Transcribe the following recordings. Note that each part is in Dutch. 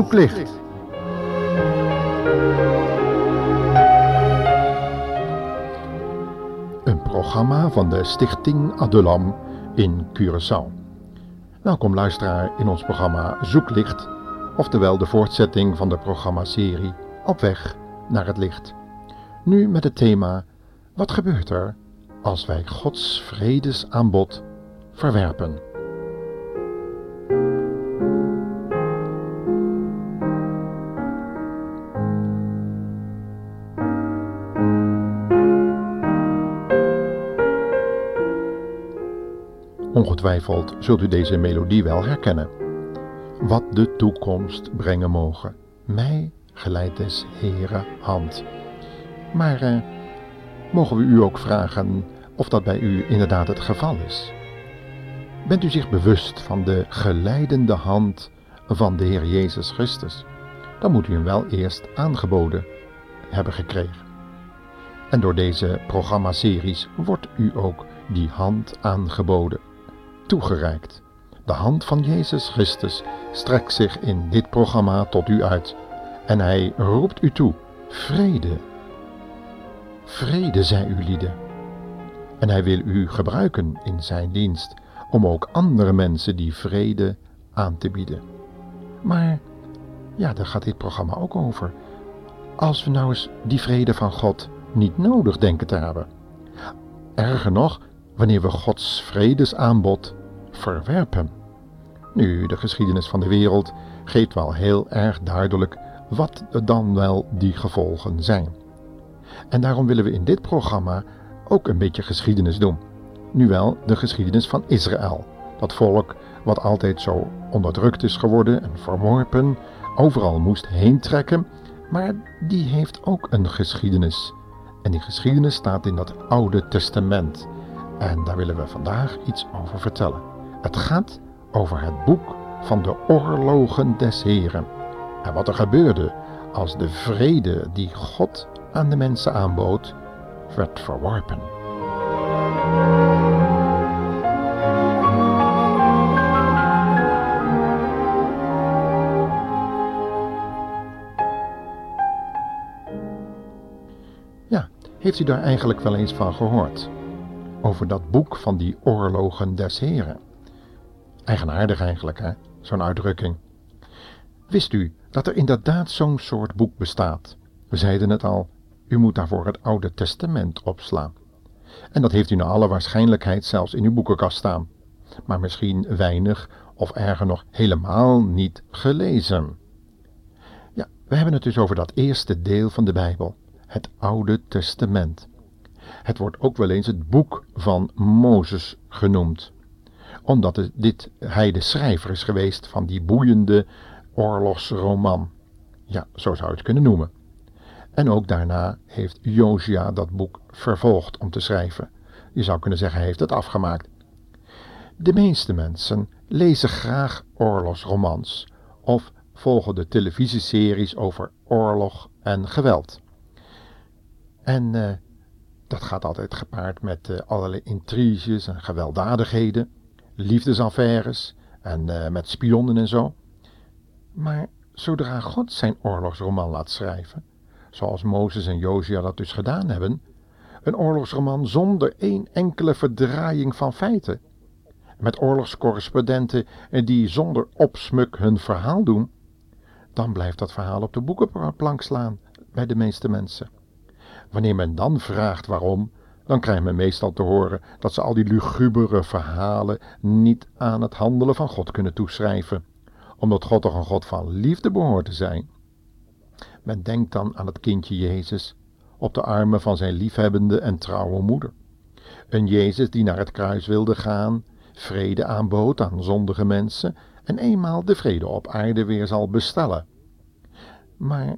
Zoeklicht. Een programma van de Stichting Adulam in Curaçao. Welkom luisteraar in ons programma Zoeklicht, oftewel de voortzetting van de programmaserie Op weg naar het licht. Nu met het thema Wat gebeurt er als wij Gods vredesaanbod verwerpen? Ongetwijfeld zult u deze melodie wel herkennen. Wat de toekomst brengen mogen, mij geleidt des Heere hand. Maar eh, mogen we u ook vragen of dat bij u inderdaad het geval is? Bent u zich bewust van de geleidende hand van de Heer Jezus Christus? Dan moet u hem wel eerst aangeboden hebben gekregen. En door deze programmaseries wordt u ook die hand aangeboden toegereikt. De hand van Jezus Christus strekt zich in dit programma tot u uit en hij roept u toe: vrede. Vrede, zij u lieden. En hij wil u gebruiken in zijn dienst om ook andere mensen die vrede aan te bieden. Maar ja, daar gaat dit programma ook over. Als we nou eens die vrede van God niet nodig denken te hebben. Erger nog, wanneer we Gods vredesaanbod verwerpen. Nu, de geschiedenis van de wereld geeft wel heel erg duidelijk wat dan wel die gevolgen zijn. En daarom willen we in dit programma ook een beetje geschiedenis doen. Nu wel de geschiedenis van Israël, dat volk wat altijd zo onderdrukt is geworden en verworpen, overal moest heen trekken, maar die heeft ook een geschiedenis. En die geschiedenis staat in dat Oude Testament. En daar willen we vandaag iets over vertellen. Het gaat over het boek van de oorlogen des Heren. En wat er gebeurde als de vrede die God aan de mensen aanbood, werd verworpen. Ja, heeft u daar eigenlijk wel eens van gehoord? Over dat boek van die oorlogen des Heren. Eigenaardig eigenlijk, hè? Zo'n uitdrukking. Wist u dat er inderdaad zo'n soort boek bestaat? We zeiden het al, u moet daarvoor het Oude Testament opslaan. En dat heeft u naar alle waarschijnlijkheid zelfs in uw boekenkast staan. Maar misschien weinig of erger nog helemaal niet gelezen. Ja, we hebben het dus over dat eerste deel van de Bijbel, het Oude Testament. Het wordt ook wel eens het boek van Mozes genoemd omdat dit, hij de schrijver is geweest van die boeiende oorlogsroman. Ja, zo zou je het kunnen noemen. En ook daarna heeft Josia dat boek vervolgd om te schrijven. Je zou kunnen zeggen, hij heeft het afgemaakt. De meeste mensen lezen graag oorlogsromans of volgen de televisieseries over oorlog en geweld. En uh, dat gaat altijd gepaard met uh, allerlei intriges en gewelddadigheden liefdesaffaires en uh, met spionnen en zo. Maar zodra God zijn oorlogsroman laat schrijven, zoals Mozes en Josia dat dus gedaan hebben, een oorlogsroman zonder één enkele verdraaiing van feiten, met oorlogscorrespondenten die zonder opsmuk hun verhaal doen, dan blijft dat verhaal op de boekenplank slaan bij de meeste mensen. Wanneer men dan vraagt waarom, dan krijgt men meestal te horen dat ze al die lugubere verhalen niet aan het handelen van God kunnen toeschrijven, omdat God toch een God van liefde behoort te zijn. Men denkt dan aan het kindje Jezus op de armen van zijn liefhebbende en trouwe moeder. Een Jezus die naar het kruis wilde gaan, vrede aanbood aan zondige mensen en eenmaal de vrede op aarde weer zal bestellen. Maar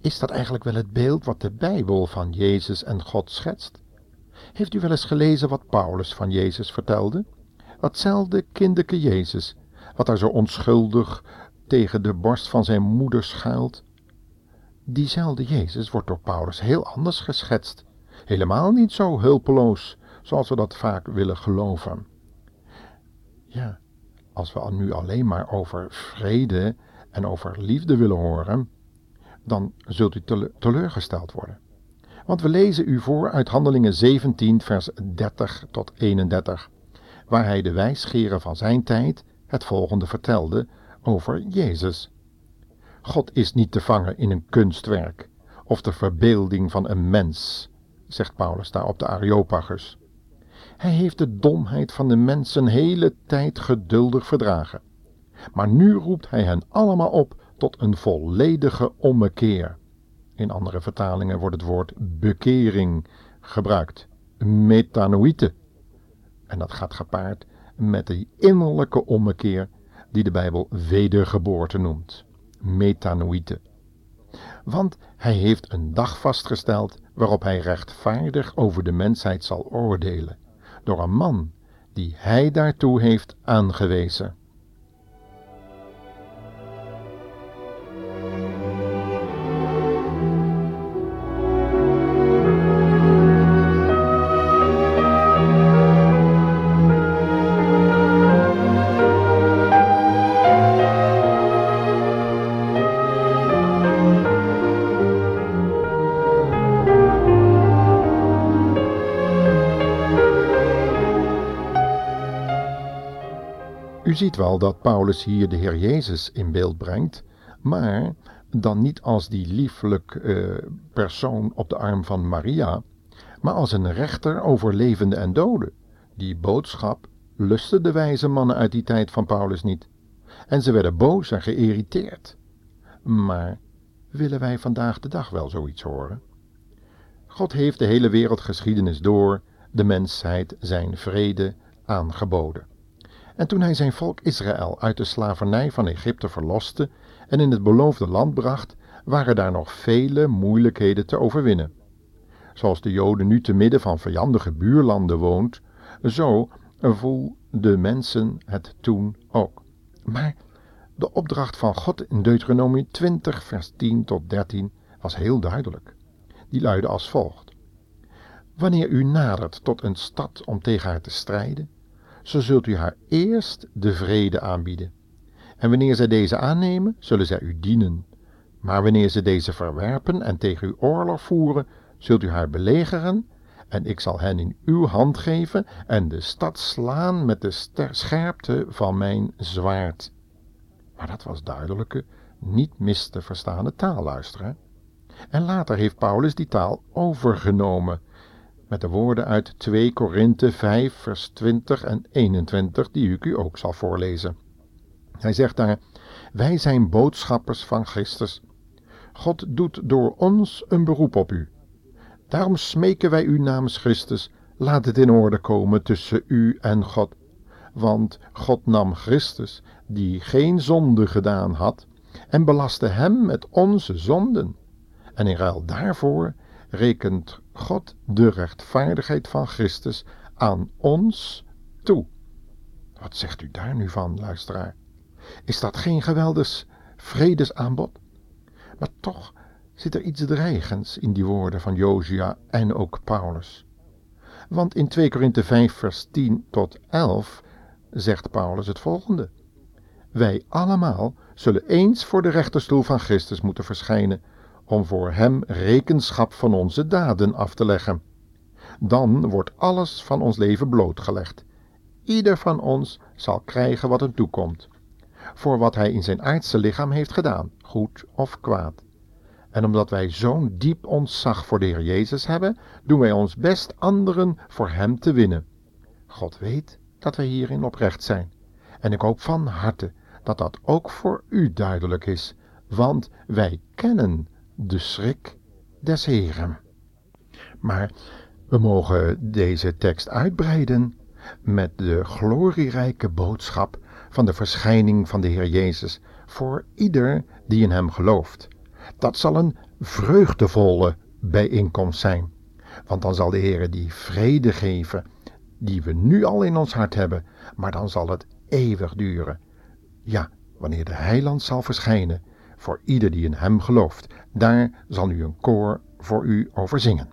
is dat eigenlijk wel het beeld wat de Bijbel van Jezus en God schetst? Heeft u wel eens gelezen wat Paulus van Jezus vertelde? Datzelfde kinderke Jezus, wat daar zo onschuldig tegen de borst van zijn moeder schuilt. Diezelfde Jezus wordt door Paulus heel anders geschetst, helemaal niet zo hulpeloos, zoals we dat vaak willen geloven. Ja, als we nu alleen maar over vrede en over liefde willen horen, dan zult u teleurgesteld worden. Want we lezen u voor uit Handelingen 17, vers 30 tot 31, waar hij de wijsgeren van zijn tijd het volgende vertelde over Jezus. God is niet te vangen in een kunstwerk of de verbeelding van een mens, zegt Paulus daar op de Areopagus. Hij heeft de domheid van de mensen hele tijd geduldig verdragen. Maar nu roept hij hen allemaal op tot een volledige ommekeer. In andere vertalingen wordt het woord bekering gebruikt, metanoïte. En dat gaat gepaard met de innerlijke ommekeer die de Bijbel wedergeboorte noemt, metanoïte. Want hij heeft een dag vastgesteld waarop hij rechtvaardig over de mensheid zal oordelen, door een man die hij daartoe heeft aangewezen. U ziet wel dat Paulus hier de Heer Jezus in beeld brengt, maar dan niet als die lieflijk uh, persoon op de arm van Maria, maar als een rechter over levende en doden. Die boodschap lustte de wijze mannen uit die tijd van Paulus niet. En ze werden boos en geïrriteerd. Maar willen wij vandaag de dag wel zoiets horen? God heeft de hele wereldgeschiedenis door de mensheid zijn vrede aangeboden. En toen hij zijn volk Israël uit de slavernij van Egypte verloste en in het beloofde land bracht, waren daar nog vele moeilijkheden te overwinnen. Zoals de Joden nu te midden van vijandige buurlanden woont, zo voelden mensen het toen ook. Maar de opdracht van God in Deuteronomie 20, vers 10 tot 13 was heel duidelijk. Die luidde als volgt: Wanneer u nadert tot een stad om tegen haar te strijden, zo zult u haar eerst de vrede aanbieden. En wanneer zij deze aannemen, zullen zij u dienen. Maar wanneer ze deze verwerpen en tegen u oorlog voeren, zult u haar belegeren, en ik zal hen in uw hand geven en de stad slaan met de scherpte van mijn zwaard. Maar dat was duidelijke, niet mis te verstaande taal, luisteren. En later heeft Paulus die taal overgenomen met de woorden uit 2 Korinthe 5 vers 20 en 21 die ik u ook zal voorlezen. Hij zegt daar, wij zijn boodschappers van Christus. God doet door ons een beroep op u. Daarom smeken wij u namens Christus, laat het in orde komen tussen u en God. Want God nam Christus, die geen zonde gedaan had, en belastte hem met onze zonden. En in ruil daarvoor rekent God de rechtvaardigheid van Christus aan ons toe. Wat zegt u daar nu van, luisteraar? Is dat geen geweldig vredesaanbod? Maar toch zit er iets dreigends in die woorden van Josia en ook Paulus. Want in 2 Korinthe 5 vers 10 tot 11 zegt Paulus het volgende. Wij allemaal zullen eens voor de rechterstoel van Christus moeten verschijnen, om voor Hem rekenschap van onze daden af te leggen. Dan wordt alles van ons leven blootgelegd. Ieder van ons zal krijgen wat hem toekomt, voor wat hij in zijn aardse lichaam heeft gedaan, goed of kwaad. En omdat wij zo'n diep ontzag voor de Heer Jezus hebben, doen wij ons best anderen voor Hem te winnen. God weet dat wij hierin oprecht zijn. En ik hoop van harte dat dat ook voor u duidelijk is, want wij kennen de schrik des Heren. Maar we mogen deze tekst uitbreiden met de glorierijke boodschap van de verschijning van de Heer Jezus voor ieder die in Hem gelooft. Dat zal een vreugdevolle bijeenkomst zijn, want dan zal de Heer die vrede geven die we nu al in ons hart hebben, maar dan zal het eeuwig duren. Ja, wanneer de Heiland zal verschijnen voor ieder die in Hem gelooft. Daar zal u een koor voor u over zingen.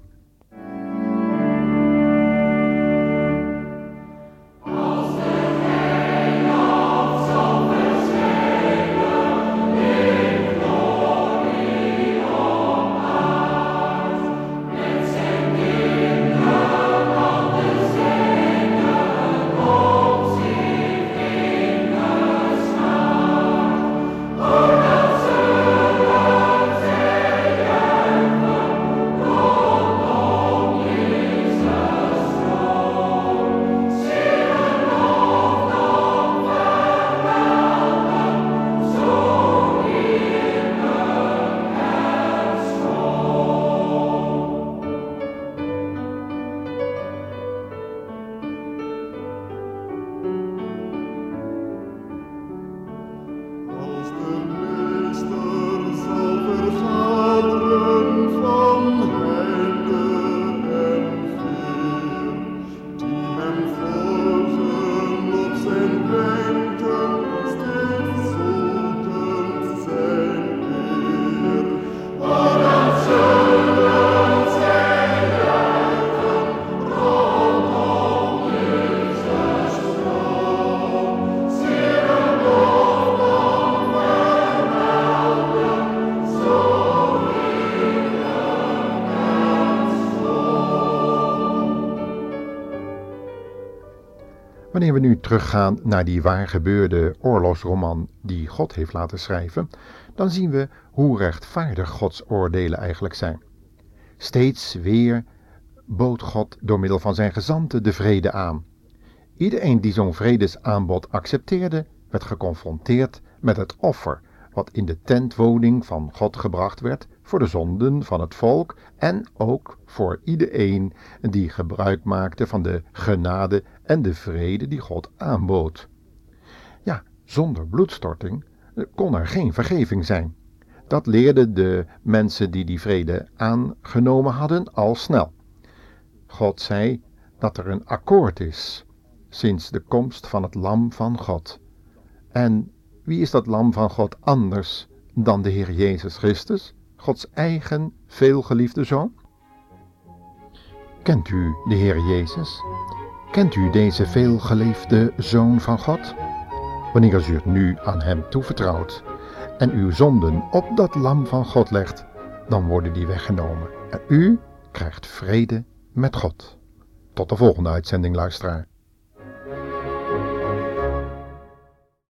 Teruggaan naar die waar gebeurde oorlogsroman die God heeft laten schrijven, dan zien we hoe rechtvaardig Gods oordelen eigenlijk zijn. Steeds weer bood God door middel van zijn gezanten de vrede aan. Iedereen die zo'n vredesaanbod accepteerde, werd geconfronteerd met het offer wat in de tentwoning van God gebracht werd voor de zonden van het volk en ook voor iedereen die gebruik maakte van de genade en de vrede die God aanbood. Ja, zonder bloedstorting kon er geen vergeving zijn. Dat leerden de mensen die die vrede aangenomen hadden al snel. God zei dat er een akkoord is sinds de komst van het Lam van God. En wie is dat Lam van God anders dan de Heer Jezus Christus, Gods eigen veelgeliefde Zoon? Kent u de Heer Jezus? Kent u deze veelgeliefde Zoon van God? Wanneer u het nu aan Hem toevertrouwt en uw zonden op dat Lam van God legt, dan worden die weggenomen en u krijgt vrede met God. Tot de volgende uitzending, luisteraar.